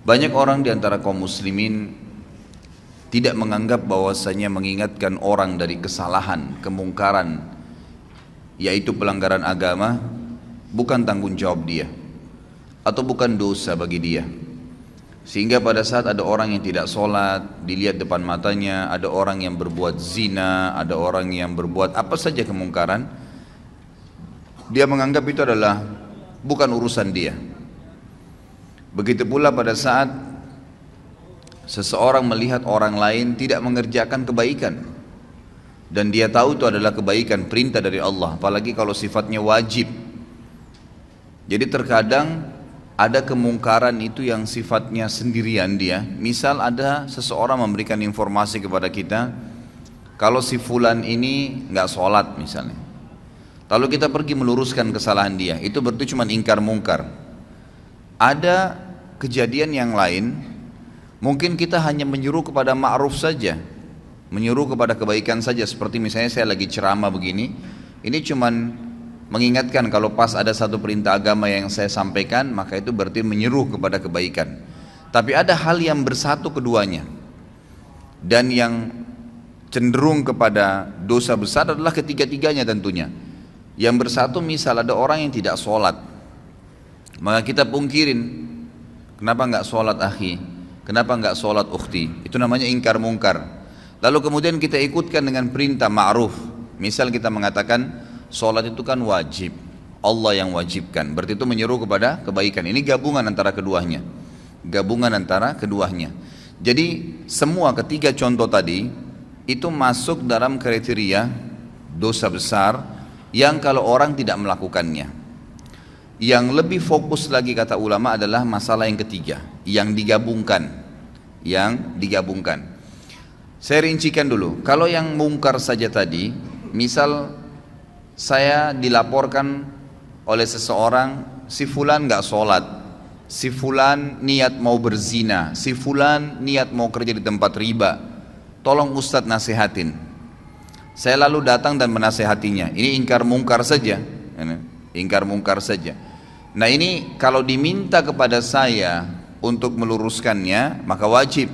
Banyak orang di antara kaum muslimin tidak menganggap bahwasanya mengingatkan orang dari kesalahan, kemungkaran, yaitu pelanggaran agama, bukan tanggung jawab dia atau bukan dosa bagi dia. Sehingga pada saat ada orang yang tidak sholat, dilihat depan matanya, ada orang yang berbuat zina, ada orang yang berbuat apa saja kemungkaran, dia menganggap itu adalah bukan urusan dia. Begitu pula pada saat seseorang melihat orang lain tidak mengerjakan kebaikan dan dia tahu itu adalah kebaikan perintah dari Allah, apalagi kalau sifatnya wajib. Jadi terkadang ada kemungkaran itu yang sifatnya sendirian dia. Misal ada seseorang memberikan informasi kepada kita, kalau si fulan ini nggak sholat misalnya. Lalu kita pergi meluruskan kesalahan dia, itu berarti cuma ingkar mungkar. Ada kejadian yang lain, mungkin kita hanya menyuruh kepada ma'ruf saja, menyuruh kepada kebaikan saja. Seperti misalnya saya lagi ceramah begini, ini cuman mengingatkan kalau pas ada satu perintah agama yang saya sampaikan, maka itu berarti menyeru kepada kebaikan. Tapi ada hal yang bersatu keduanya. Dan yang cenderung kepada dosa besar adalah ketiga-tiganya tentunya. Yang bersatu misal ada orang yang tidak sholat. Maka kita pungkirin. Kenapa nggak sholat akhi? Kenapa nggak sholat ukhti? Itu namanya ingkar mungkar. Lalu kemudian kita ikutkan dengan perintah ma'ruf. Misal kita mengatakan, Sholat itu kan wajib. Allah yang wajibkan. Berarti itu menyeru kepada kebaikan. Ini gabungan antara keduanya. Gabungan antara keduanya. Jadi semua ketiga contoh tadi itu masuk dalam kriteria dosa besar yang kalau orang tidak melakukannya. Yang lebih fokus lagi kata ulama adalah masalah yang ketiga, yang digabungkan. Yang digabungkan. Saya rincikan dulu. Kalau yang mungkar saja tadi, misal saya dilaporkan oleh seseorang si fulan nggak sholat. Si fulan niat mau berzina. Si fulan niat mau kerja di tempat riba. Tolong ustadz nasihatin. Saya lalu datang dan menasehatinya ini ingkar mungkar saja. Ingkar mungkar saja. Nah ini kalau diminta kepada saya untuk meluruskannya maka wajib.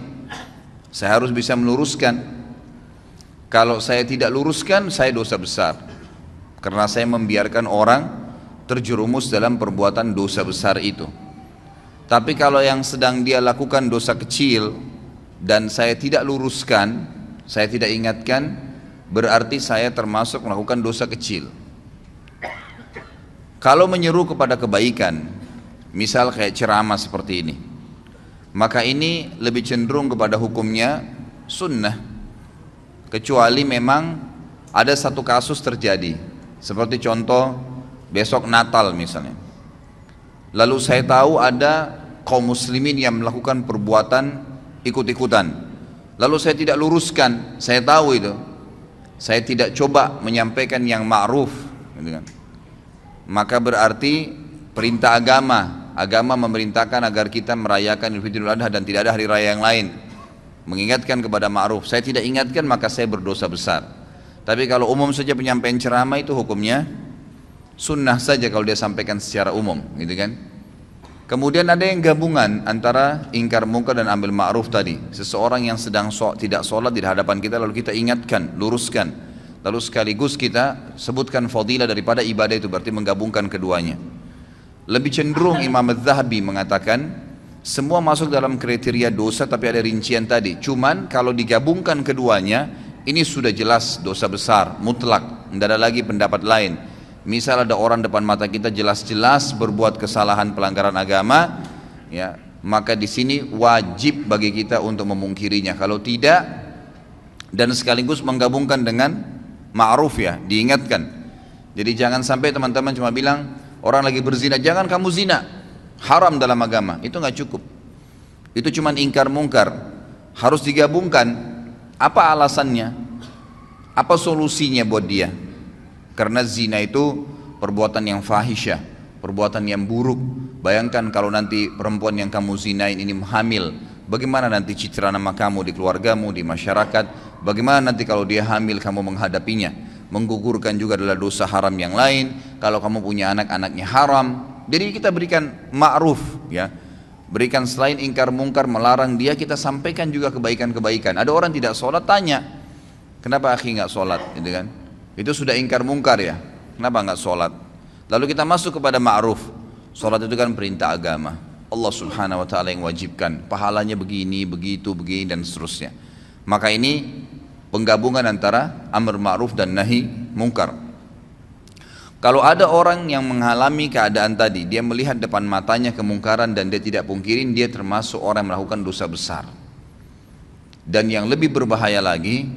Saya harus bisa meluruskan. Kalau saya tidak luruskan saya dosa besar karena saya membiarkan orang terjerumus dalam perbuatan dosa besar itu. Tapi kalau yang sedang dia lakukan dosa kecil dan saya tidak luruskan, saya tidak ingatkan, berarti saya termasuk melakukan dosa kecil. Kalau menyeru kepada kebaikan, misal kayak ceramah seperti ini, maka ini lebih cenderung kepada hukumnya sunnah. Kecuali memang ada satu kasus terjadi, seperti contoh besok Natal misalnya. Lalu saya tahu ada kaum muslimin yang melakukan perbuatan ikut-ikutan. Lalu saya tidak luruskan, saya tahu itu. Saya tidak coba menyampaikan yang ma'ruf. Gitu kan. Maka berarti perintah agama, agama memerintahkan agar kita merayakan Idul Adha dan tidak ada hari raya yang lain. Mengingatkan kepada ma'ruf. Saya tidak ingatkan maka saya berdosa besar. Tapi kalau umum saja penyampaian ceramah itu hukumnya sunnah saja kalau dia sampaikan secara umum, gitu kan? Kemudian ada yang gabungan antara ingkar mungkar dan ambil ma'ruf tadi. Seseorang yang sedang so, tidak sholat di hadapan kita lalu kita ingatkan, luruskan. Lalu sekaligus kita sebutkan fadilah daripada ibadah itu berarti menggabungkan keduanya. Lebih cenderung Imam Az-Zahabi mengatakan semua masuk dalam kriteria dosa tapi ada rincian tadi. Cuman kalau digabungkan keduanya ini sudah jelas dosa besar, mutlak, tidak ada lagi pendapat lain. Misal ada orang depan mata kita jelas-jelas berbuat kesalahan pelanggaran agama, ya, maka di sini wajib bagi kita untuk memungkirinya. Kalau tidak dan sekaligus menggabungkan dengan ma'ruf ya, diingatkan. Jadi jangan sampai teman-teman cuma bilang orang lagi berzina, jangan kamu zina. Haram dalam agama, itu nggak cukup. Itu cuma ingkar mungkar. Harus digabungkan apa alasannya? Apa solusinya buat dia? Karena zina itu perbuatan yang fahisyah, perbuatan yang buruk. Bayangkan kalau nanti perempuan yang kamu zinain ini hamil, bagaimana nanti citra nama kamu di keluargamu, di masyarakat? Bagaimana nanti kalau dia hamil kamu menghadapinya? menggugurkan juga adalah dosa haram yang lain. Kalau kamu punya anak, anaknya haram. Jadi kita berikan ma'ruf ya. Berikan selain ingkar mungkar melarang dia kita sampaikan juga kebaikan-kebaikan. Ada orang tidak sholat tanya, kenapa akhi nggak sholat, gitu kan? Itu sudah ingkar mungkar ya. Kenapa nggak sholat? Lalu kita masuk kepada ma'ruf. Sholat itu kan perintah agama. Allah subhanahu wa ta'ala yang wajibkan. Pahalanya begini, begitu, begini dan seterusnya. Maka ini penggabungan antara amr ma'ruf dan nahi mungkar. Kalau ada orang yang mengalami keadaan tadi, dia melihat depan matanya kemungkaran dan dia tidak pungkirin, dia termasuk orang yang melakukan dosa besar. Dan yang lebih berbahaya lagi,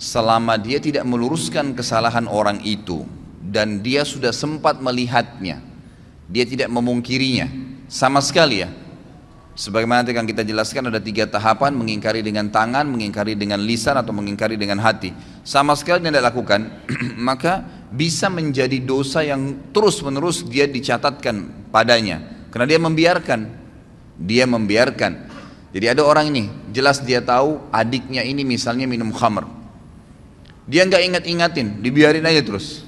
selama dia tidak meluruskan kesalahan orang itu dan dia sudah sempat melihatnya, dia tidak memungkirinya sama sekali ya. Sebagaimana yang kita jelaskan ada tiga tahapan mengingkari dengan tangan, mengingkari dengan lisan atau mengingkari dengan hati. Sama sekali tidak lakukan, maka bisa menjadi dosa yang terus-menerus dia dicatatkan padanya. Karena dia membiarkan. Dia membiarkan. Jadi ada orang ini jelas dia tahu adiknya ini misalnya minum khamr. Dia nggak ingat-ingatin dibiarin aja terus.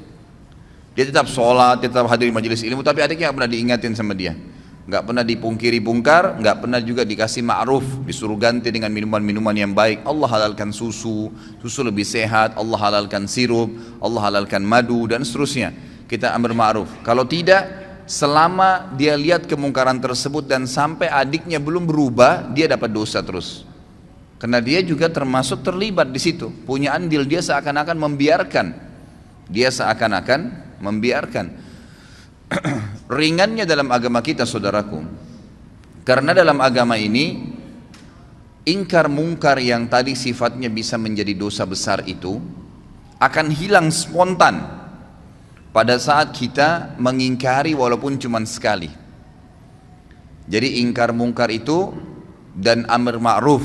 Dia tetap sholat tetap hadir di majelis ilmu tapi adiknya nggak pernah diingatin sama dia nggak pernah dipungkiri bungkar, nggak pernah juga dikasih ma'ruf, disuruh ganti dengan minuman-minuman yang baik. Allah halalkan susu, susu lebih sehat, Allah halalkan sirup, Allah halalkan madu dan seterusnya. Kita ambil ma'ruf. Kalau tidak, selama dia lihat kemungkaran tersebut dan sampai adiknya belum berubah, dia dapat dosa terus. Karena dia juga termasuk terlibat di situ. Punya andil dia seakan-akan membiarkan. Dia seakan-akan membiarkan. ringannya dalam agama kita saudaraku. Karena dalam agama ini ingkar mungkar yang tadi sifatnya bisa menjadi dosa besar itu akan hilang spontan pada saat kita mengingkari walaupun cuma sekali. Jadi ingkar mungkar itu dan amr ma'ruf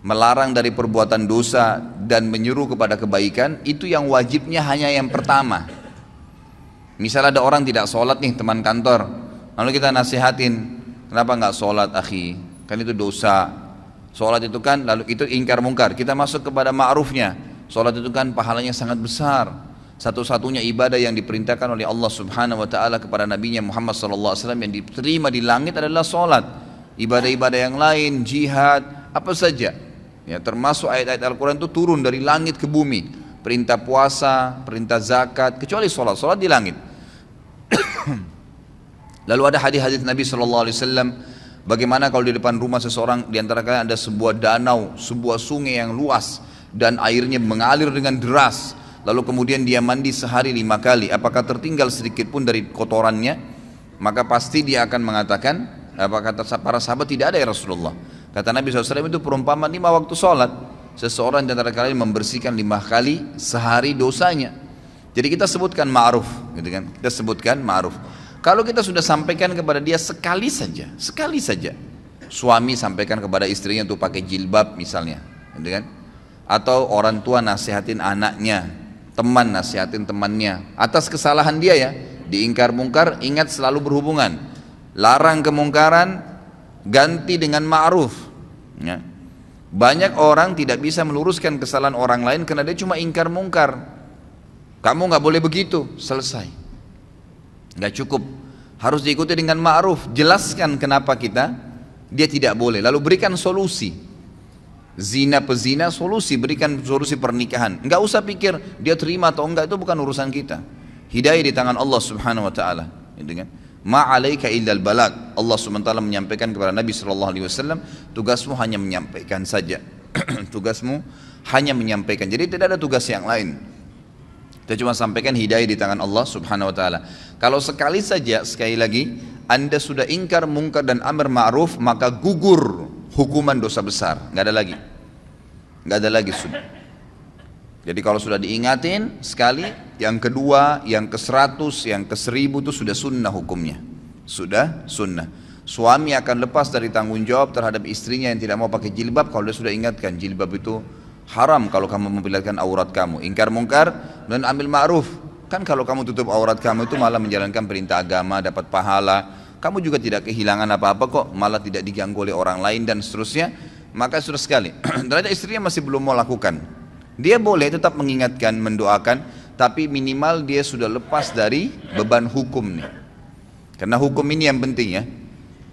melarang dari perbuatan dosa dan menyuruh kepada kebaikan itu yang wajibnya hanya yang pertama Misal ada orang tidak sholat nih teman kantor, lalu kita nasihatin, kenapa nggak sholat akhi? Kan itu dosa. Sholat itu kan, lalu itu ingkar mungkar. Kita masuk kepada ma'rufnya. Sholat itu kan pahalanya sangat besar. Satu-satunya ibadah yang diperintahkan oleh Allah Subhanahu Wa Taala kepada Nabi Muhammad Wasallam yang diterima di langit adalah sholat. Ibadah-ibadah yang lain, jihad, apa saja. Ya, termasuk ayat-ayat Al-Quran itu turun dari langit ke bumi. Perintah puasa, perintah zakat, kecuali sholat. Sholat di langit. Lalu ada hadis-hadis Nabi Shallallahu Alaihi Wasallam bagaimana kalau di depan rumah seseorang di antara kalian ada sebuah danau, sebuah sungai yang luas dan airnya mengalir dengan deras. Lalu kemudian dia mandi sehari lima kali. Apakah tertinggal sedikit pun dari kotorannya? Maka pasti dia akan mengatakan, apa kata para sahabat tidak ada ya Rasulullah. Kata Nabi SAW itu perumpamaan lima waktu sholat. Seseorang di antara kalian membersihkan lima kali sehari dosanya. Jadi kita sebutkan ma'ruf, gitu kan? Kita sebutkan ma'ruf. Kalau kita sudah sampaikan kepada dia sekali saja, sekali saja. Suami sampaikan kepada istrinya untuk pakai jilbab misalnya, gitu kan? Atau orang tua nasihatin anaknya, teman nasihatin temannya atas kesalahan dia ya. Diingkar mungkar, ingat selalu berhubungan. Larang kemungkaran, ganti dengan ma'ruf. Ya. Banyak orang tidak bisa meluruskan kesalahan orang lain karena dia cuma ingkar mungkar. Kamu nggak boleh begitu, selesai. Nggak cukup. Harus diikuti dengan ma'ruf. Jelaskan kenapa kita dia tidak boleh. Lalu berikan solusi. Zina pezina solusi, berikan solusi pernikahan. Nggak usah pikir dia terima atau enggak itu bukan urusan kita. Hidayah di tangan Allah Subhanahu wa taala. Gitu kan? Ma'alaika illal balag. Allah Subhanahu wa taala menyampaikan kepada Nabi wasallam, tugasmu hanya menyampaikan saja. tugasmu hanya menyampaikan. Jadi tidak ada tugas yang lain. Kita cuma sampaikan hidayah di tangan Allah subhanahu wa ta'ala. Kalau sekali saja, sekali lagi, Anda sudah ingkar mungkar dan amr ma'ruf, maka gugur hukuman dosa besar. Nggak ada lagi. Nggak ada lagi sudah. Jadi kalau sudah diingatin sekali, yang kedua, yang ke seratus, yang ke seribu itu sudah sunnah hukumnya. Sudah sunnah. Suami akan lepas dari tanggung jawab terhadap istrinya yang tidak mau pakai jilbab kalau dia sudah ingatkan jilbab itu Haram kalau kamu memperlihatkan aurat kamu. Ingkar mungkar dan ambil ma'ruf. Kan kalau kamu tutup aurat kamu itu malah menjalankan perintah agama, dapat pahala. Kamu juga tidak kehilangan apa-apa kok, malah tidak diganggu oleh orang lain dan seterusnya. Maka sudah sekali. Ternyata istrinya masih belum mau lakukan. Dia boleh tetap mengingatkan, mendoakan, tapi minimal dia sudah lepas dari beban hukum nih. Karena hukum ini yang penting ya.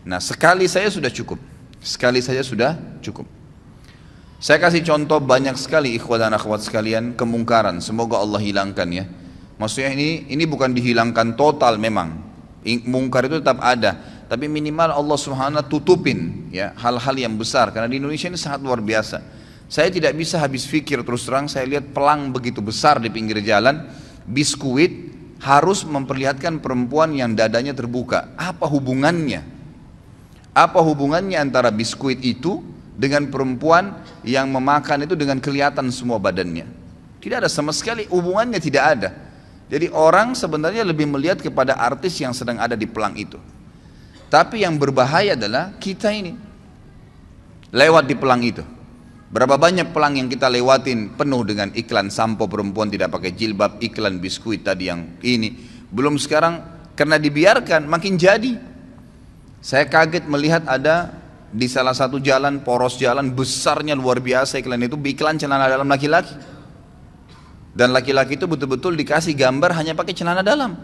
Nah sekali saya sudah cukup, sekali saja sudah cukup. Saya kasih contoh banyak sekali ikhwat dan akhwat sekalian kemungkaran. Semoga Allah hilangkan ya. Maksudnya ini ini bukan dihilangkan total memang. Mungkar itu tetap ada, tapi minimal Allah Subhanahu tutupin ya hal-hal yang besar karena di Indonesia ini sangat luar biasa. Saya tidak bisa habis pikir terus terang saya lihat pelang begitu besar di pinggir jalan, biskuit harus memperlihatkan perempuan yang dadanya terbuka. Apa hubungannya? Apa hubungannya antara biskuit itu dengan perempuan yang memakan itu dengan kelihatan semua badannya? Tidak ada sama sekali hubungannya tidak ada. Jadi orang sebenarnya lebih melihat kepada artis yang sedang ada di pelang itu. Tapi yang berbahaya adalah kita ini lewat di pelang itu. Berapa banyak pelang yang kita lewatin penuh dengan iklan sampo perempuan tidak pakai jilbab, iklan biskuit tadi yang ini. Belum sekarang karena dibiarkan makin jadi. Saya kaget melihat ada di salah satu jalan, poros jalan besarnya luar biasa iklan itu iklan celana dalam laki-laki. Dan laki-laki itu betul-betul dikasih gambar hanya pakai celana dalam.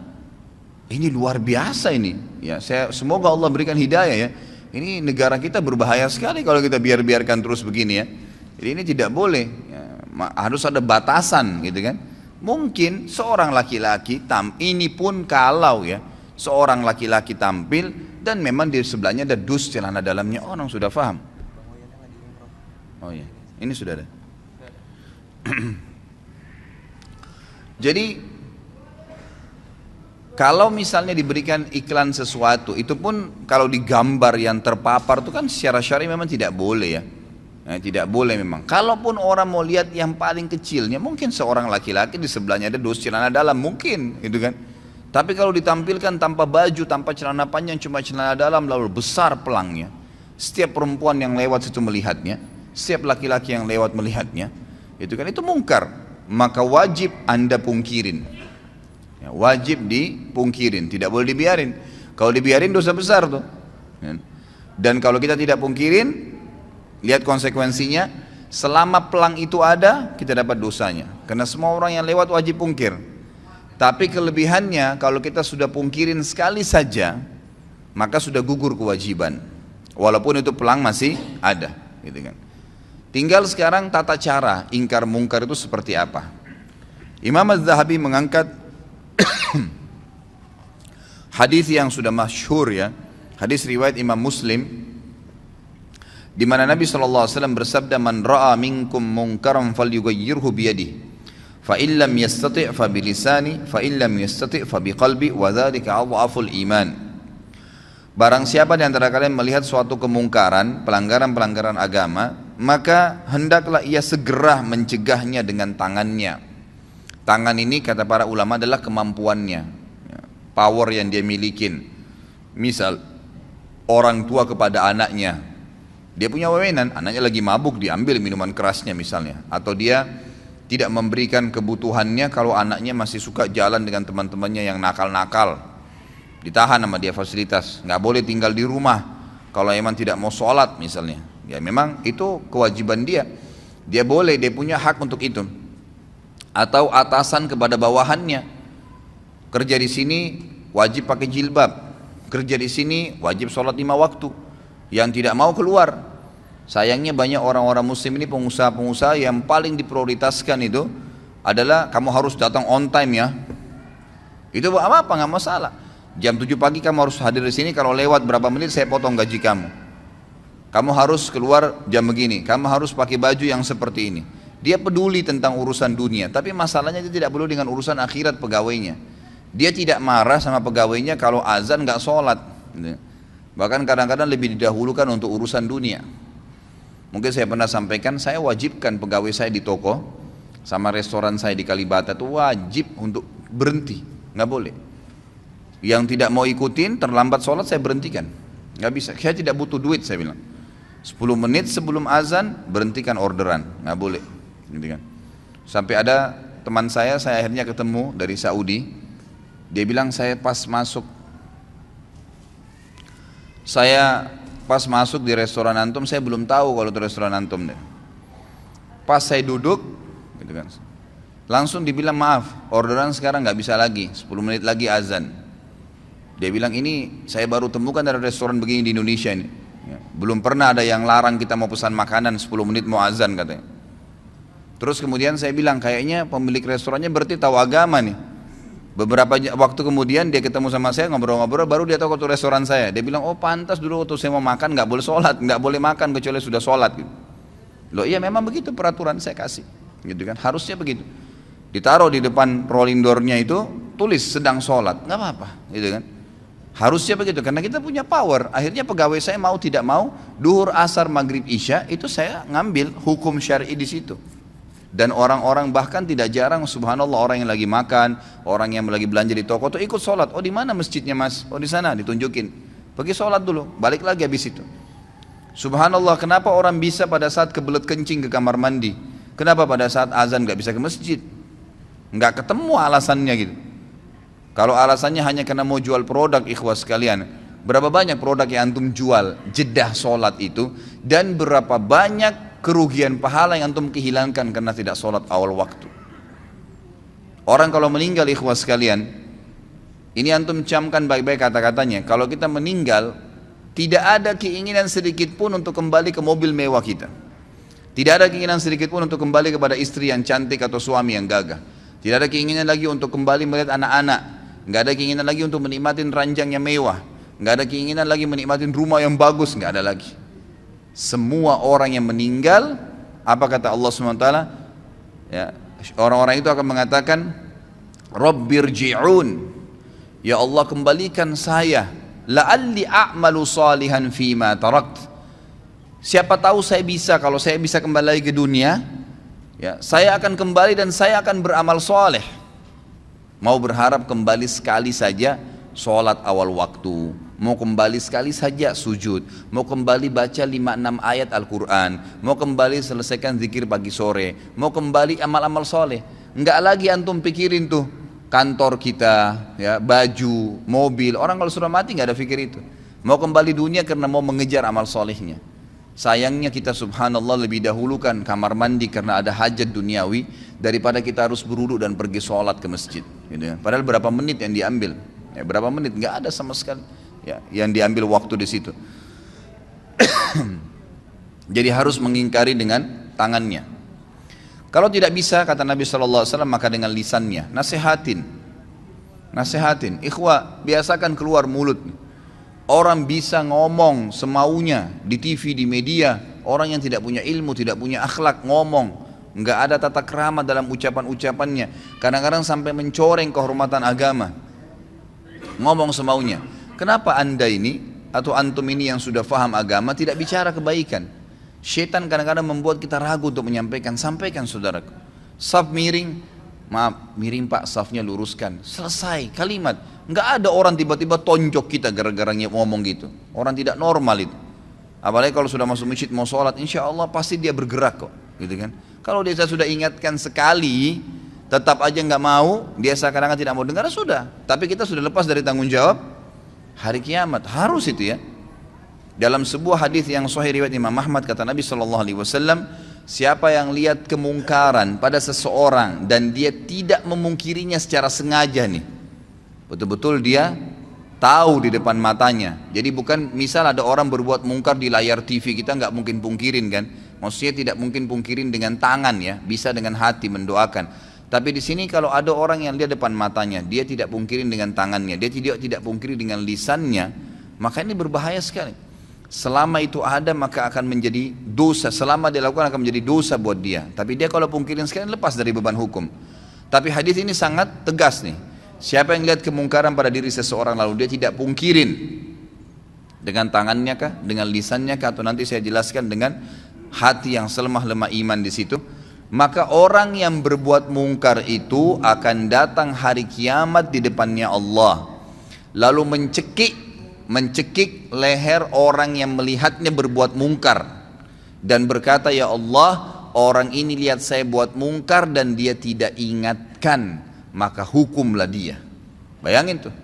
Ini luar biasa ini. Ya, saya semoga Allah berikan hidayah ya. Ini negara kita berbahaya sekali kalau kita biar-biarkan terus begini ya. Jadi ini tidak boleh, ya, harus ada batasan gitu kan. Mungkin seorang laki-laki tam ini pun kalau ya seorang laki-laki tampil dan memang di sebelahnya ada dus celana dalamnya orang sudah paham. Oh iya, ini sudah ada. Jadi kalau misalnya diberikan iklan sesuatu, itu pun kalau digambar yang terpapar itu kan secara syari memang tidak boleh ya. Nah, tidak boleh memang. Kalaupun orang mau lihat yang paling kecilnya, mungkin seorang laki-laki di sebelahnya ada dos celana dalam, mungkin, gitu kan. Tapi kalau ditampilkan tanpa baju, tanpa celana panjang, cuma celana dalam, lalu besar pelangnya. Setiap perempuan yang lewat situ melihatnya, setiap laki-laki yang lewat melihatnya, itu kan itu mungkar. Maka wajib anda pungkirin. Ya, wajib dipungkirin, tidak boleh dibiarin. Kalau dibiarin dosa besar tuh. Ya. Dan kalau kita tidak pungkirin, Lihat konsekuensinya, selama pelang itu ada, kita dapat dosanya. Karena semua orang yang lewat wajib pungkir. Tapi kelebihannya, kalau kita sudah pungkirin sekali saja, maka sudah gugur kewajiban. Walaupun itu pelang masih ada. Gitu kan. Tinggal sekarang tata cara ingkar mungkar itu seperti apa. Imam Az-Zahabi mengangkat hadis yang sudah masyhur ya. Hadis riwayat Imam Muslim di mana Nabi SAW bersabda man ra'a minkum munkaran falyughayyirhu biyadihi fa illam yastati' fa bilisani fa illam yastati' fa biqalbi wa dzalika iman Barang siapa di antara kalian melihat suatu kemungkaran, pelanggaran-pelanggaran agama, maka hendaklah ia segera mencegahnya dengan tangannya. Tangan ini kata para ulama adalah kemampuannya, ya, power yang dia milikin. Misal orang tua kepada anaknya, dia punya wewenang, anaknya lagi mabuk diambil minuman kerasnya misalnya. Atau dia tidak memberikan kebutuhannya kalau anaknya masih suka jalan dengan teman-temannya yang nakal-nakal. Ditahan sama dia fasilitas, nggak boleh tinggal di rumah. Kalau emang tidak mau sholat misalnya, ya memang itu kewajiban dia. Dia boleh, dia punya hak untuk itu. Atau atasan kepada bawahannya, kerja di sini wajib pakai jilbab, kerja di sini wajib sholat lima waktu yang tidak mau keluar. Sayangnya banyak orang-orang muslim ini pengusaha-pengusaha yang paling diprioritaskan itu adalah kamu harus datang on time ya. Itu apa apa nggak masalah. Jam 7 pagi kamu harus hadir di sini kalau lewat berapa menit saya potong gaji kamu. Kamu harus keluar jam begini, kamu harus pakai baju yang seperti ini. Dia peduli tentang urusan dunia, tapi masalahnya dia tidak peduli dengan urusan akhirat pegawainya. Dia tidak marah sama pegawainya kalau azan nggak sholat. Bahkan kadang-kadang lebih didahulukan untuk urusan dunia. Mungkin saya pernah sampaikan, saya wajibkan pegawai saya di toko sama restoran saya di Kalibata itu wajib untuk berhenti, nggak boleh. Yang tidak mau ikutin terlambat sholat saya berhentikan, nggak bisa. Saya tidak butuh duit saya bilang. 10 menit sebelum azan berhentikan orderan, nggak boleh, gitu kan. Sampai ada teman saya, saya akhirnya ketemu dari Saudi, dia bilang saya pas masuk saya pas masuk di restoran antum, saya belum tahu kalau itu restoran antum deh. Pas saya duduk, gitu kan. Langsung dibilang maaf, orderan sekarang nggak bisa lagi, 10 menit lagi azan. Dia bilang ini saya baru temukan dari restoran begini di Indonesia ini. Ya, belum pernah ada yang larang kita mau pesan makanan 10 menit mau azan katanya. Terus kemudian saya bilang kayaknya pemilik restorannya berarti tahu agama nih. Beberapa waktu kemudian dia ketemu sama saya ngobrol-ngobrol baru dia tahu waktu restoran saya. Dia bilang oh pantas dulu waktu saya mau makan nggak boleh sholat, nggak boleh makan kecuali sudah sholat. Gitu. Loh iya memang begitu peraturan saya kasih, gitu kan? Harusnya begitu ditaruh di depan rolling doornya itu tulis sedang sholat nggak apa-apa gitu kan harusnya begitu karena kita punya power akhirnya pegawai saya mau tidak mau duhur asar maghrib isya itu saya ngambil hukum syari di situ dan orang-orang bahkan tidak jarang subhanallah orang yang lagi makan orang yang lagi belanja di toko tuh ikut sholat. Oh di mana masjidnya mas? Oh di sana ditunjukin. Pergi sholat dulu balik lagi habis itu. Subhanallah kenapa orang bisa pada saat kebelet kencing ke kamar mandi? Kenapa pada saat azan gak bisa ke masjid? Nggak ketemu alasannya gitu. Kalau alasannya hanya karena mau jual produk ikhwas sekalian berapa banyak produk yang antum jual jedah sholat itu dan berapa banyak kerugian pahala yang antum kehilangkan karena tidak sholat awal waktu orang kalau meninggal ikhwas sekalian ini antum camkan baik-baik kata-katanya kalau kita meninggal tidak ada keinginan sedikit pun untuk kembali ke mobil mewah kita tidak ada keinginan sedikit pun untuk kembali kepada istri yang cantik atau suami yang gagah tidak ada keinginan lagi untuk kembali melihat anak-anak. Nggak ada keinginan lagi untuk menikmati ranjang yang mewah. Nggak ada keinginan lagi menikmati rumah yang bagus. Nggak ada lagi. Semua orang yang meninggal, apa kata Allah SWT? Ya, orang-orang itu akan mengatakan, Rabbirji'un. Ya Allah kembalikan saya. La'alli a'malu salihan fima tarakt. Siapa tahu saya bisa, kalau saya bisa kembali lagi ke dunia, ya saya akan kembali dan saya akan beramal soleh mau berharap kembali sekali saja sholat awal waktu mau kembali sekali saja sujud mau kembali baca 5-6 ayat Al-Quran mau kembali selesaikan zikir pagi sore mau kembali amal-amal soleh enggak lagi antum pikirin tuh kantor kita ya baju mobil orang kalau sudah mati nggak ada pikir itu mau kembali dunia karena mau mengejar amal solehnya Sayangnya kita subhanallah lebih dahulukan kamar mandi karena ada hajat duniawi daripada kita harus beruduk dan pergi sholat ke masjid. Gitu ya. Padahal berapa menit yang diambil? Ya, berapa menit? Nggak ada sama sekali ya, yang diambil waktu di situ. Jadi harus mengingkari dengan tangannya. Kalau tidak bisa kata Nabi SAW maka dengan lisannya. Nasihatin. Nasihatin. Ikhwah biasakan keluar mulut. Orang bisa ngomong semaunya di TV, di media. Orang yang tidak punya ilmu, tidak punya akhlak ngomong. Nggak ada tata kerama dalam ucapan-ucapannya. Kadang-kadang sampai mencoreng kehormatan agama. Ngomong semaunya. Kenapa anda ini atau antum ini yang sudah faham agama tidak bicara kebaikan? Syaitan kadang-kadang membuat kita ragu untuk menyampaikan. Sampaikan saudaraku. Saf miring, maaf miring pak safnya luruskan. Selesai kalimat Nggak ada orang tiba-tiba tonjok kita gara-gara ngomong gitu. Orang tidak normal itu. Apalagi kalau sudah masuk masjid mau sholat, insya Allah pasti dia bergerak kok, gitu kan? Kalau dia sudah ingatkan sekali, tetap aja nggak mau, dia seakan-akan tidak mau dengar, sudah. Tapi kita sudah lepas dari tanggung jawab hari kiamat, harus itu ya. Dalam sebuah hadis yang sahih riwayat Imam Ahmad kata Nabi Shallallahu Alaihi Wasallam, siapa yang lihat kemungkaran pada seseorang dan dia tidak memungkirinya secara sengaja nih, Betul-betul dia tahu di depan matanya. Jadi bukan misal ada orang berbuat mungkar di layar TV kita nggak mungkin pungkirin kan. Maksudnya tidak mungkin pungkirin dengan tangan ya, bisa dengan hati mendoakan. Tapi di sini kalau ada orang yang lihat depan matanya, dia tidak pungkirin dengan tangannya, dia tidak tidak pungkiri dengan lisannya, maka ini berbahaya sekali. Selama itu ada maka akan menjadi dosa, selama dilakukan akan menjadi dosa buat dia. Tapi dia kalau pungkirin sekali lepas dari beban hukum. Tapi hadis ini sangat tegas nih. Siapa yang lihat kemungkaran pada diri seseorang lalu dia tidak pungkirin dengan tangannya kah, dengan lisannya kah atau nanti saya jelaskan dengan hati yang selemah-lemah iman di situ, maka orang yang berbuat mungkar itu akan datang hari kiamat di depannya Allah. Lalu mencekik mencekik leher orang yang melihatnya berbuat mungkar dan berkata ya Allah orang ini lihat saya buat mungkar dan dia tidak ingatkan maka hukumlah dia. Bayangin tuh.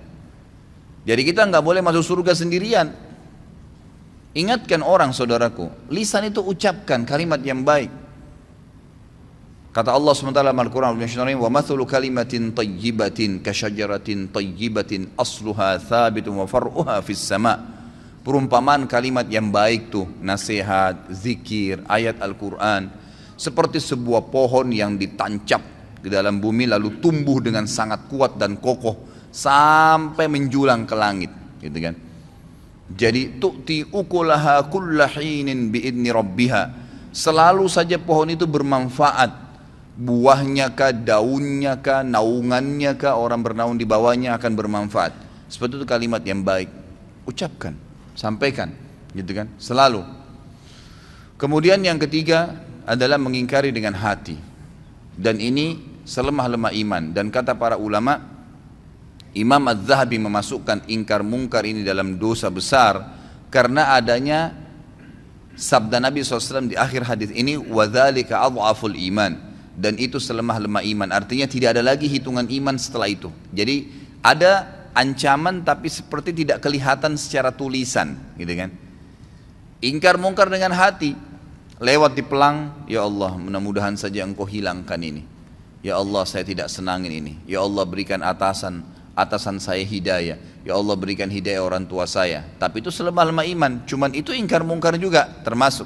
Jadi kita nggak boleh masuk surga sendirian. Ingatkan orang saudaraku, lisan itu ucapkan kalimat yang baik. Kata Allah SWT dalam Al-Quran mathulu kalimatin tayyibatin Kasyajaratin tayyibatin Asluha thabitun wa far'uha fis sama. Perumpamaan kalimat yang baik tuh Nasihat, zikir, ayat Al-Quran Seperti sebuah pohon yang ditancap di dalam bumi Lalu tumbuh dengan sangat kuat dan kokoh Sampai menjulang ke langit gitu kan? Jadi tu'ti ukulaha kullahinin biidni rabbiha. Selalu saja pohon itu bermanfaat buahnya kah, daunnya kah, naungannya kah, orang bernaung di bawahnya akan bermanfaat. Seperti itu kalimat yang baik. Ucapkan, sampaikan, gitu kan? Selalu. Kemudian yang ketiga adalah mengingkari dengan hati. Dan ini selemah-lemah iman dan kata para ulama Imam Az-Zahabi memasukkan ingkar mungkar ini dalam dosa besar karena adanya sabda Nabi SAW di akhir hadis ini wadzalika adhaful iman dan itu selemah-lemah iman. Artinya tidak ada lagi hitungan iman setelah itu. Jadi ada ancaman tapi seperti tidak kelihatan secara tulisan, gitu kan? Ingkar mungkar dengan hati, lewat di pelang, ya Allah, mudah-mudahan saja Engkau hilangkan ini. Ya Allah, saya tidak senangin ini. Ya Allah, berikan atasan atasan saya hidayah. Ya Allah, berikan hidayah orang tua saya. Tapi itu selemah-lemah iman. Cuman itu ingkar mungkar juga termasuk.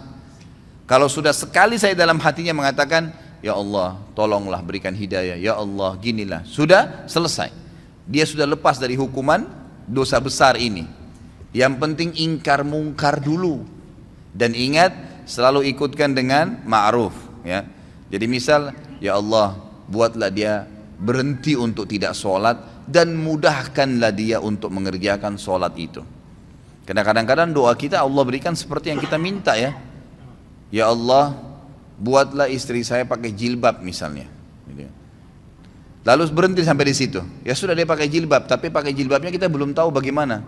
Kalau sudah sekali saya dalam hatinya mengatakan, Ya Allah tolonglah berikan hidayah. Ya Allah ginilah. Sudah selesai. Dia sudah lepas dari hukuman dosa besar ini. Yang penting ingkar mungkar dulu. Dan ingat selalu ikutkan dengan ma'ruf ya. Jadi misal Ya Allah buatlah dia berhenti untuk tidak sholat Dan mudahkanlah dia untuk mengerjakan sholat itu. Karena kadang-kadang doa kita Allah berikan seperti yang kita minta ya. Ya Allah buatlah istri saya pakai jilbab misalnya. Gitu ya. Lalu berhenti sampai di situ. Ya sudah dia pakai jilbab, tapi pakai jilbabnya kita belum tahu bagaimana.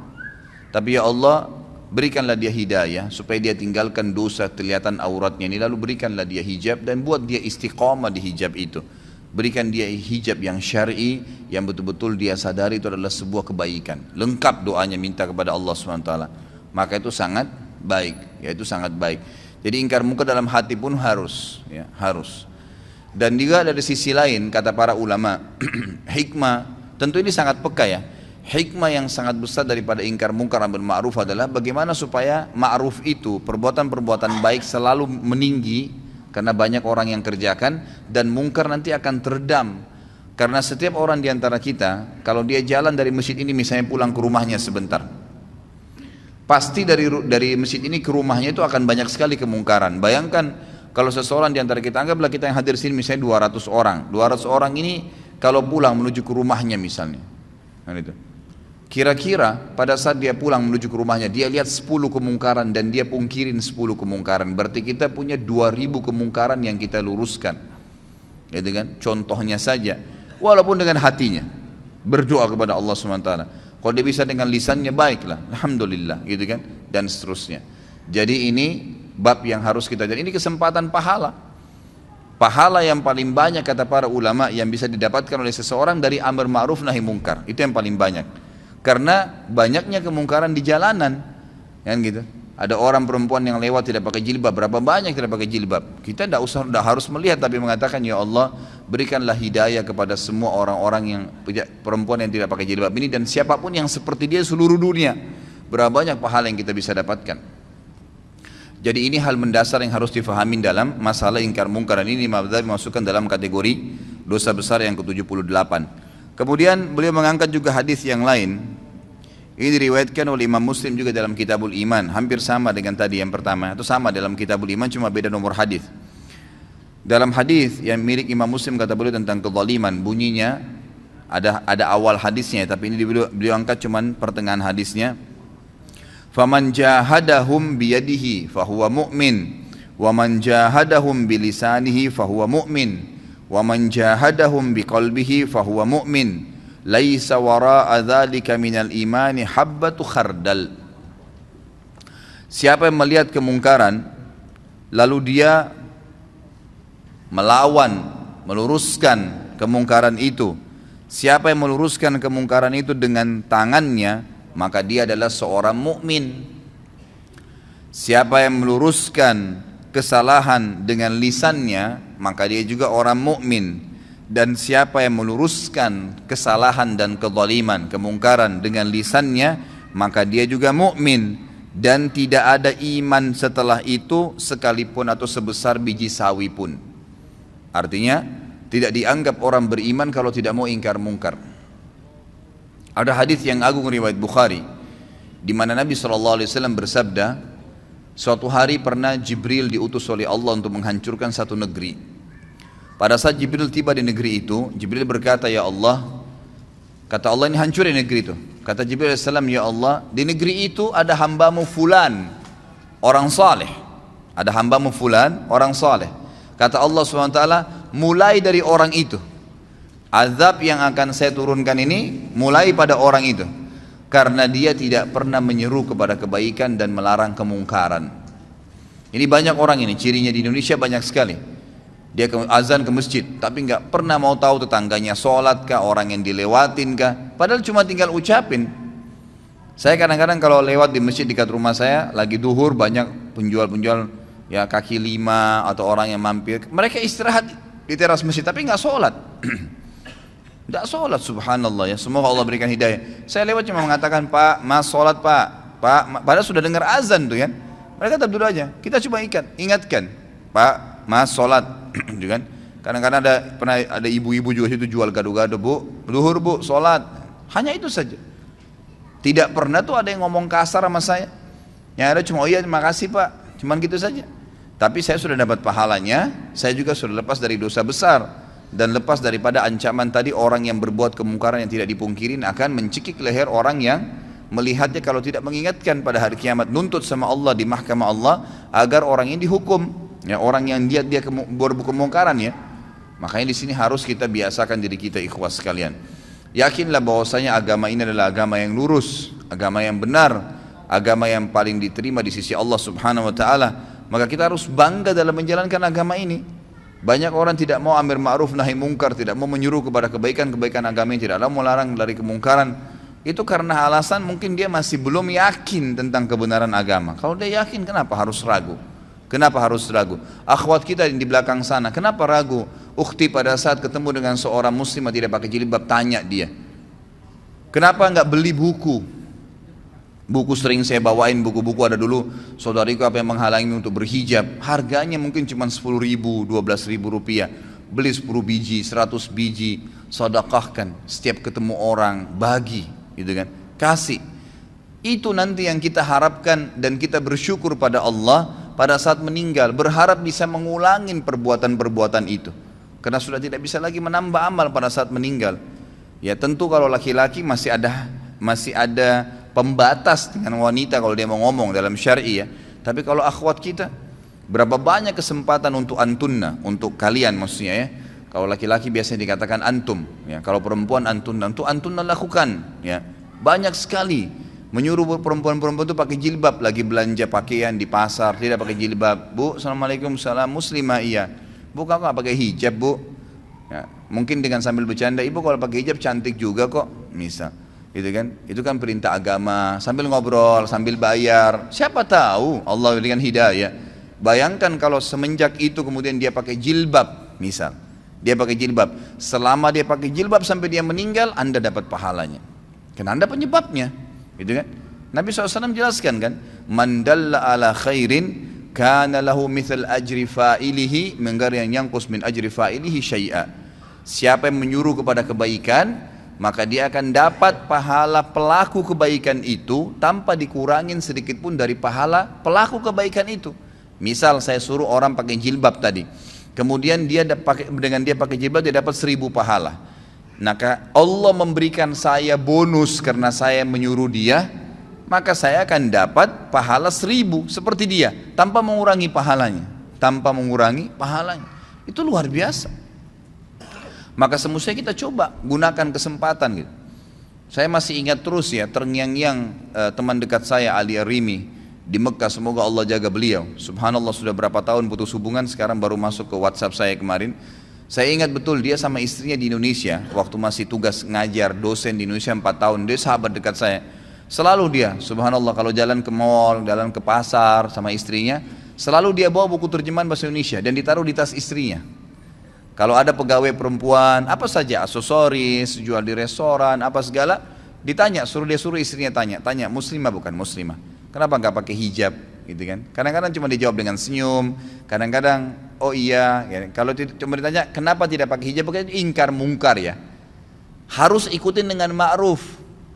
Tapi ya Allah, berikanlah dia hidayah supaya dia tinggalkan dosa kelihatan auratnya ini lalu berikanlah dia hijab dan buat dia istiqamah di hijab itu. Berikan dia hijab yang syar'i yang betul-betul dia sadari itu adalah sebuah kebaikan. Lengkap doanya minta kepada Allah SWT. Maka itu sangat baik, ya itu sangat baik. Jadi ingkar muka dalam hati pun harus, ya, harus. Dan juga dari sisi lain kata para ulama, hikmah tentu ini sangat peka ya. Hikmah yang sangat besar daripada ingkar mungkar ambil ma'ruf adalah bagaimana supaya ma'ruf itu perbuatan-perbuatan baik selalu meninggi karena banyak orang yang kerjakan dan mungkar nanti akan teredam karena setiap orang di antara kita kalau dia jalan dari masjid ini misalnya pulang ke rumahnya sebentar Pasti dari dari masjid ini ke rumahnya itu akan banyak sekali kemungkaran. Bayangkan kalau seseorang di antara kita anggaplah kita yang hadir sini misalnya 200 orang. 200 orang ini kalau pulang menuju ke rumahnya misalnya. Kan itu. Kira-kira pada saat dia pulang menuju ke rumahnya dia lihat 10 kemungkaran dan dia pungkirin 10 kemungkaran. Berarti kita punya 2000 kemungkaran yang kita luruskan. Gitu kan? Contohnya saja walaupun dengan hatinya berdoa kepada Allah SWT kalau dia bisa dengan lisannya baiklah, alhamdulillah gitu kan dan seterusnya. Jadi ini bab yang harus kita jadi ini kesempatan pahala. Pahala yang paling banyak kata para ulama yang bisa didapatkan oleh seseorang dari amar ma'ruf nahi mungkar. Itu yang paling banyak. Karena banyaknya kemungkaran di jalanan. Kan gitu. Ada orang perempuan yang lewat tidak pakai jilbab, berapa banyak tidak pakai jilbab? Kita tidak usah tidak harus melihat tapi mengatakan ya Allah berikanlah hidayah kepada semua orang-orang yang perempuan yang tidak pakai jilbab ini dan siapa pun yang seperti dia seluruh dunia. Berapa banyak pahala yang kita bisa dapatkan? Jadi ini hal mendasar yang harus difahami dalam masalah ingkar mungkar dan ini dimasukkan dalam kategori dosa besar yang ke-78. Kemudian beliau mengangkat juga hadis yang lain ini diriwayatkan oleh Imam Muslim juga dalam Kitabul Iman, hampir sama dengan tadi yang pertama, atau sama dalam Kitabul Iman cuma beda nomor hadis. Dalam hadis yang milik Imam Muslim kata beliau tentang kezaliman, bunyinya ada ada awal hadisnya, tapi ini beliau, beliau angkat cuma pertengahan hadisnya. Faman jahadahum biyadihi fahuwa mu'min, wa man jahadahum bilisanihi fahuwa mu'min, wa man jahadahum biqalbihi fahuwa mu'min. Laisa wara'a dzalika minal imani habbatu khardal. Siapa yang melihat kemungkaran lalu dia melawan meluruskan kemungkaran itu siapa yang meluruskan kemungkaran itu dengan tangannya maka dia adalah seorang mukmin siapa yang meluruskan kesalahan dengan lisannya, maka dia juga orang mukmin. Dan siapa yang meluruskan kesalahan dan kezaliman, kemungkaran dengan lisannya, maka dia juga mukmin dan tidak ada iman setelah itu sekalipun atau sebesar biji sawi pun. Artinya tidak dianggap orang beriman kalau tidak mau ingkar mungkar. Ada hadis yang agung riwayat Bukhari di mana Nabi SAW bersabda, suatu hari pernah Jibril diutus oleh Allah untuk menghancurkan satu negeri. Pada saat Jibril tiba di negeri itu, Jibril berkata, Ya Allah, kata Allah ini hancurin negeri itu. Kata Jibril AS, Ya Allah, di negeri itu ada hambamu fulan, orang saleh. Ada hambamu fulan, orang saleh. Kata Allah SWT, mulai dari orang itu. Azab yang akan saya turunkan ini mulai pada orang itu karena dia tidak pernah menyeru kepada kebaikan dan melarang kemungkaran. Ini banyak orang ini, cirinya di Indonesia banyak sekali. Dia ke, azan ke masjid, tapi nggak pernah mau tahu tetangganya sholat kah, orang yang dilewatin kah. Padahal cuma tinggal ucapin. Saya kadang-kadang kalau lewat di masjid dekat rumah saya, lagi duhur banyak penjual-penjual ya kaki lima atau orang yang mampir. Mereka istirahat di teras masjid, tapi nggak sholat. Tidak sholat subhanallah ya. Semoga Allah berikan hidayah. Saya lewat cuma mengatakan Pak, mas sholat Pak. Pak, padahal sudah dengar azan tuh kan. Mereka tetap duduk aja. Kita coba ikat, ingatkan. Pak, mas sholat. gitu kan. Kadang-kadang ada pernah ada ibu-ibu juga situ jual gado-gado bu, duhur bu, sholat. Hanya itu saja. Tidak pernah tuh ada yang ngomong kasar sama saya. Yang ada cuma oh iya terima kasih pak, cuman gitu saja. Tapi saya sudah dapat pahalanya, saya juga sudah lepas dari dosa besar. Dan lepas daripada ancaman tadi orang yang berbuat kemungkaran yang tidak dipungkirin akan mencekik leher orang yang melihatnya kalau tidak mengingatkan pada hari kiamat. Nuntut sama Allah di mahkamah Allah agar orang ini dihukum. Ya orang yang dia dia berbuat kemungkaran ya. Makanya di sini harus kita biasakan diri kita ikhwas sekalian. Yakinlah bahwasanya agama ini adalah agama yang lurus agama yang benar agama yang paling diterima di sisi Allah subhanahu wa ta'ala maka kita harus bangga dalam menjalankan agama ini banyak orang tidak mau amir ma'ruf nahi mungkar, tidak mau menyuruh kepada kebaikan-kebaikan agama yang tidak mau melarang dari kemungkaran. Itu karena alasan mungkin dia masih belum yakin tentang kebenaran agama. Kalau dia yakin kenapa harus ragu? Kenapa harus ragu? Akhwat kita di belakang sana, kenapa ragu? Ukti pada saat ketemu dengan seorang muslim tidak pakai jilbab, tanya dia. Kenapa enggak beli buku? Buku sering saya bawain, buku-buku ada dulu. Saudariku apa yang menghalangi untuk berhijab? Harganya mungkin cuma 10 ribu, 12 ribu rupiah. Beli 10 biji, 100 biji. Sodakahkan Setiap ketemu orang, bagi gitu kan? Kasih. Itu nanti yang kita harapkan dan kita bersyukur pada Allah Pada saat meninggal Berharap bisa mengulangin perbuatan-perbuatan itu. Karena sudah tidak bisa lagi menambah amal pada saat meninggal. Ya tentu kalau laki-laki masih ada Masih ada pembatas dengan wanita kalau dia mau ngomong dalam syar'i ya. Tapi kalau akhwat kita, berapa banyak kesempatan untuk antunna, untuk kalian maksudnya ya. Kalau laki-laki biasanya dikatakan antum, ya. Kalau perempuan antunna, untuk antunna lakukan, ya. Banyak sekali menyuruh perempuan-perempuan itu pakai jilbab lagi belanja pakaian di pasar tidak pakai jilbab bu assalamualaikum salam muslimah iya bu kau nggak pakai hijab bu ya, mungkin dengan sambil bercanda ibu kalau pakai hijab cantik juga kok misal gitu kan? Itu kan perintah agama. Sambil ngobrol sambil bayar. Siapa tahu Allah berikan hidayah. Bayangkan kalau semenjak itu kemudian dia pakai jilbab misal. Dia pakai jilbab. Selama dia pakai jilbab sampai dia meninggal anda dapat pahalanya. Karena anda penyebabnya. Gitu kan? Nabi SAW jelaskan kan mandalla ala khairin kana lahu mithal ajri fa'ilihi menggar yang yangkus min ajri fa'ilihi syai'a. Siapa yang menyuruh kepada kebaikan maka dia akan dapat pahala pelaku kebaikan itu tanpa dikurangin sedikit pun dari pahala pelaku kebaikan itu. Misal saya suruh orang pakai jilbab tadi, kemudian dia pakai dengan dia pakai jilbab dia dapat seribu pahala. Maka Allah memberikan saya bonus karena saya menyuruh dia, maka saya akan dapat pahala seribu seperti dia tanpa mengurangi pahalanya, tanpa mengurangi pahalanya. Itu luar biasa. Maka semestinya kita coba gunakan kesempatan gitu. Saya masih ingat terus ya terngiang-ngiang uh, teman dekat saya Ali Arimi di Mekah semoga Allah jaga beliau. Subhanallah sudah berapa tahun putus hubungan sekarang baru masuk ke WhatsApp saya kemarin. Saya ingat betul dia sama istrinya di Indonesia waktu masih tugas ngajar dosen di Indonesia 4 tahun dia sahabat dekat saya. Selalu dia subhanallah kalau jalan ke mall, jalan ke pasar sama istrinya Selalu dia bawa buku terjemahan bahasa Indonesia dan ditaruh di tas istrinya. Kalau ada pegawai perempuan, apa saja, aksesoris, jual di restoran, apa segala, ditanya, suruh dia suruh istrinya tanya, tanya muslimah bukan muslimah. Kenapa nggak pakai hijab, gitu kan? Kadang-kadang cuma dijawab dengan senyum, kadang-kadang oh iya. Ya. Kalau cuma ditanya kenapa tidak pakai hijab, pakai ingkar mungkar ya. Harus ikutin dengan ma'ruf.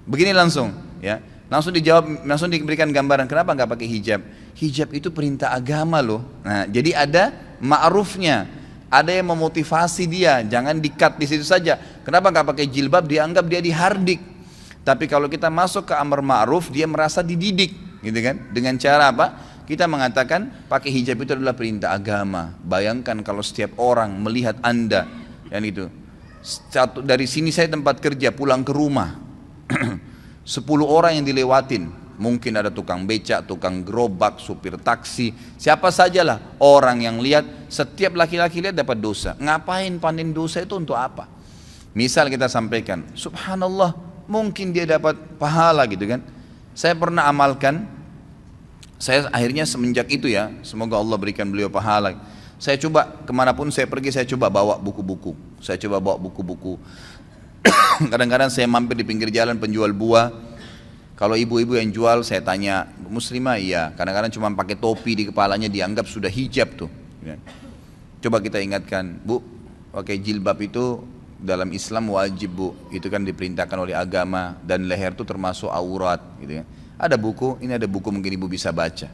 Begini langsung, ya. Langsung dijawab, langsung diberikan gambaran kenapa nggak pakai hijab. Hijab itu perintah agama loh. Nah, jadi ada ma'rufnya ada yang memotivasi dia, jangan dikat di situ saja. Kenapa nggak pakai jilbab? Dianggap dia dihardik. Tapi kalau kita masuk ke amar ma'ruf, dia merasa dididik, gitu kan? Dengan cara apa? Kita mengatakan pakai hijab itu adalah perintah agama. Bayangkan kalau setiap orang melihat anda, yang itu. Satu, dari sini saya tempat kerja, pulang ke rumah. Sepuluh orang yang dilewatin, Mungkin ada tukang becak, tukang gerobak, supir taksi, siapa sajalah orang yang lihat, setiap laki-laki lihat dapat dosa. Ngapain panen dosa itu untuk apa? Misal kita sampaikan, subhanallah, mungkin dia dapat pahala gitu kan. Saya pernah amalkan, saya akhirnya semenjak itu ya, semoga Allah berikan beliau pahala. Saya coba ke mana pun saya pergi, saya coba bawa buku-buku. Saya coba bawa buku-buku. Kadang-kadang saya mampir di pinggir jalan penjual buah, kalau ibu-ibu yang jual saya tanya, muslimah iya, kadang-kadang cuma pakai topi di kepalanya dianggap sudah hijab tuh. Ya. Coba kita ingatkan, bu, pakai jilbab itu dalam Islam wajib bu, itu kan diperintahkan oleh agama dan leher itu termasuk aurat gitu ya. Ada buku, ini ada buku mungkin ibu bisa baca.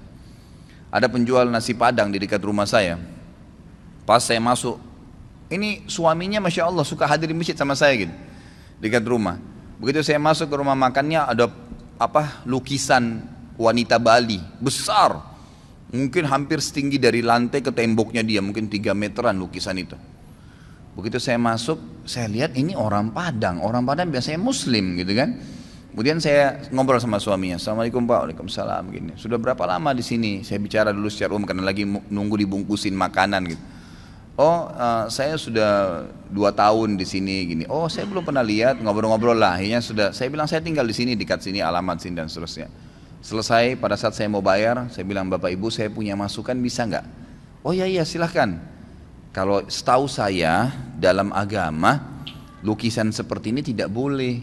Ada penjual nasi padang di dekat rumah saya. Pas saya masuk, ini suaminya masya Allah suka hadir di masjid sama saya gitu, dekat rumah. Begitu saya masuk ke rumah makannya ada apa lukisan wanita Bali besar. Mungkin hampir setinggi dari lantai ke temboknya dia mungkin 3 meteran lukisan itu. Begitu saya masuk saya lihat ini orang Padang. Orang Padang biasanya Muslim gitu kan. Kemudian saya ngobrol sama suaminya. Assalamualaikum Pak. Waalaikumsalam gini. Sudah berapa lama di sini? Saya bicara dulu secara umum karena lagi nunggu dibungkusin makanan gitu Oh, uh, saya sudah dua tahun di sini gini. Oh, saya belum pernah lihat ngobrol-ngobrol lah. Akhirnya sudah. Saya bilang saya tinggal di sini dekat sini alamat sini dan seterusnya. Selesai pada saat saya mau bayar, saya bilang bapak ibu saya punya masukan bisa nggak? Oh iya iya silahkan. Kalau setahu saya dalam agama lukisan seperti ini tidak boleh.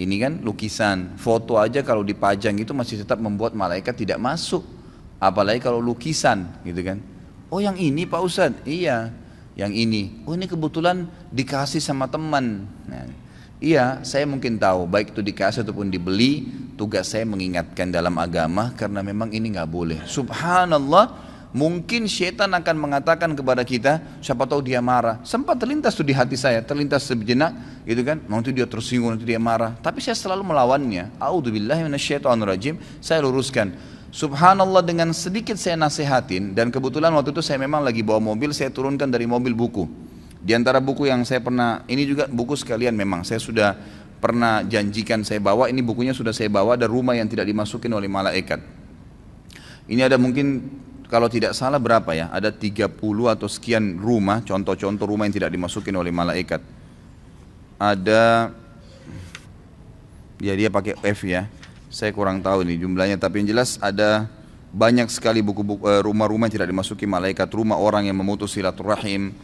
Ini kan lukisan, foto aja kalau dipajang itu masih tetap membuat malaikat tidak masuk. Apalagi kalau lukisan gitu kan. Oh yang ini Pak Ustadz, iya yang ini. Oh ini kebetulan dikasih sama teman. Nah, iya saya mungkin tahu baik itu dikasih ataupun dibeli. Tugas saya mengingatkan dalam agama karena memang ini nggak boleh. Subhanallah. Mungkin syaitan akan mengatakan kepada kita, siapa tahu dia marah. Sempat terlintas tuh di hati saya, terlintas sejenak, gitu kan. Nanti dia tersinggung, nanti dia marah. Tapi saya selalu melawannya. A'udzubillahiminasyaitonirrajim. Saya luruskan Subhanallah dengan sedikit saya nasihatin dan kebetulan waktu itu saya memang lagi bawa mobil saya turunkan dari mobil buku. Di antara buku yang saya pernah ini juga buku sekalian memang saya sudah pernah janjikan saya bawa ini bukunya sudah saya bawa ada rumah yang tidak dimasukin oleh malaikat. Ini ada mungkin kalau tidak salah berapa ya? Ada 30 atau sekian rumah, contoh-contoh rumah yang tidak dimasukin oleh malaikat. Ada ya dia pakai F ya saya kurang tahu nih jumlahnya, tapi yang jelas ada banyak sekali buku-buku eh, rumah-rumah yang tidak dimasuki malaikat, rumah orang yang memutus silaturahim,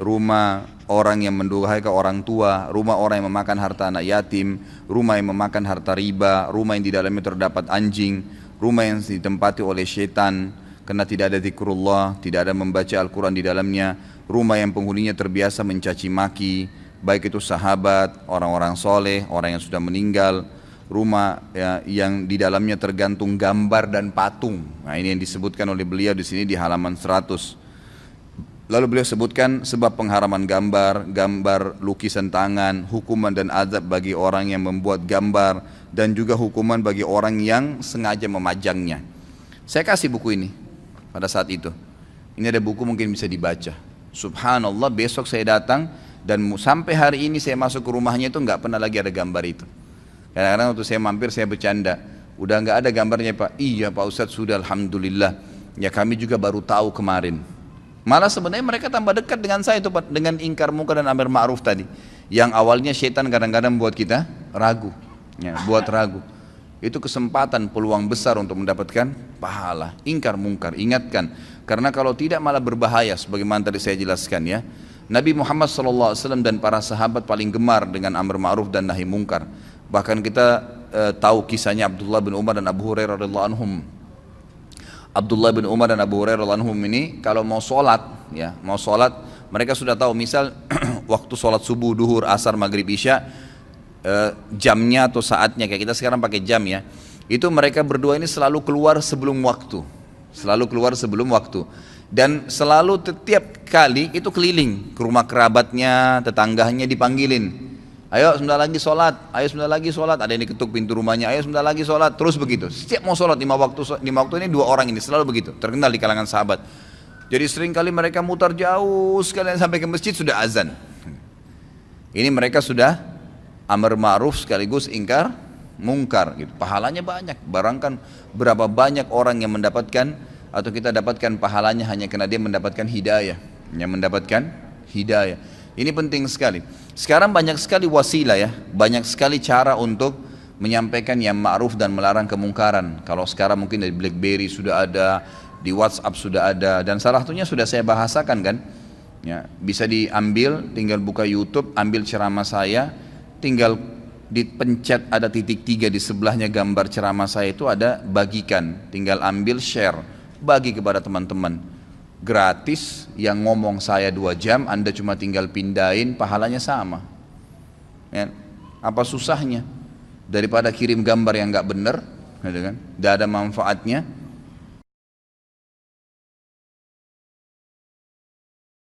rumah orang yang mendurhaka ke orang tua, rumah orang yang memakan harta anak yatim, rumah yang memakan harta riba, rumah yang di dalamnya terdapat anjing, rumah yang ditempati oleh setan karena tidak ada zikrullah, tidak ada membaca Al-Quran di dalamnya, rumah yang penghuninya terbiasa mencaci maki, baik itu sahabat, orang-orang soleh, orang yang sudah meninggal, rumah ya, yang di dalamnya tergantung gambar dan patung. Nah ini yang disebutkan oleh beliau di sini di halaman 100. Lalu beliau sebutkan sebab pengharaman gambar, gambar lukisan tangan, hukuman dan azab bagi orang yang membuat gambar dan juga hukuman bagi orang yang sengaja memajangnya. Saya kasih buku ini pada saat itu. Ini ada buku mungkin bisa dibaca. Subhanallah besok saya datang dan sampai hari ini saya masuk ke rumahnya itu nggak pernah lagi ada gambar itu. Kadang-kadang waktu saya mampir saya bercanda. Udah nggak ada gambarnya Pak. Iya Pak Ustadz sudah Alhamdulillah. Ya kami juga baru tahu kemarin. Malah sebenarnya mereka tambah dekat dengan saya itu Pak. Dengan ingkar muka dan amir ma'ruf tadi. Yang awalnya syaitan kadang-kadang buat kita ragu. Ya, buat ragu. itu kesempatan peluang besar untuk mendapatkan pahala. Ingkar mungkar, ingatkan. Karena kalau tidak malah berbahaya sebagaimana tadi saya jelaskan ya. Nabi Muhammad SAW dan para sahabat paling gemar dengan amr ma'ruf dan nahi mungkar. Bahkan kita e, tahu kisahnya Abdullah bin Umar dan Abu Hurairah radhiyallahu anhum. Abdullah bin Umar dan Abu Hurairah anhum ini kalau mau sholat ya, mau sholat mereka sudah tahu. Misal waktu sholat subuh, duhur, asar, maghrib, isya Eh, jamnya atau saatnya kayak kita sekarang pakai jam ya. Itu mereka berdua ini selalu keluar sebelum waktu. Selalu keluar sebelum waktu. Dan selalu setiap kali itu keliling ke rumah kerabatnya tetangganya dipanggilin ayo sebentar lagi sholat. Ayo sebentar lagi sholat. Ada yang diketuk pintu rumahnya. Ayo sebentar lagi sholat. Terus begitu. Setiap mau sholat lima waktu lima waktu ini dua orang ini selalu begitu. Terkenal di kalangan sahabat. Jadi sering kali mereka mutar jauh sekalian sampai ke masjid sudah azan. Ini mereka sudah amar ma'ruf sekaligus ingkar mungkar gitu. Pahalanya banyak. Barangkan berapa banyak orang yang mendapatkan atau kita dapatkan pahalanya hanya karena dia mendapatkan hidayah, yang mendapatkan hidayah. Ini penting sekali. Sekarang banyak sekali wasilah ya, banyak sekali cara untuk menyampaikan yang ma'ruf dan melarang kemungkaran. Kalau sekarang mungkin dari BlackBerry sudah ada, di WhatsApp sudah ada, dan salah satunya sudah saya bahasakan kan. Ya, bisa diambil, tinggal buka YouTube, ambil ceramah saya, tinggal dipencet ada titik tiga di sebelahnya gambar ceramah saya itu ada bagikan tinggal ambil share bagi kepada teman-teman gratis yang ngomong saya dua jam anda cuma tinggal pindahin pahalanya sama. Ya. apa susahnya? Daripada kirim gambar yang nggak benar gitu kan? Ada manfaatnya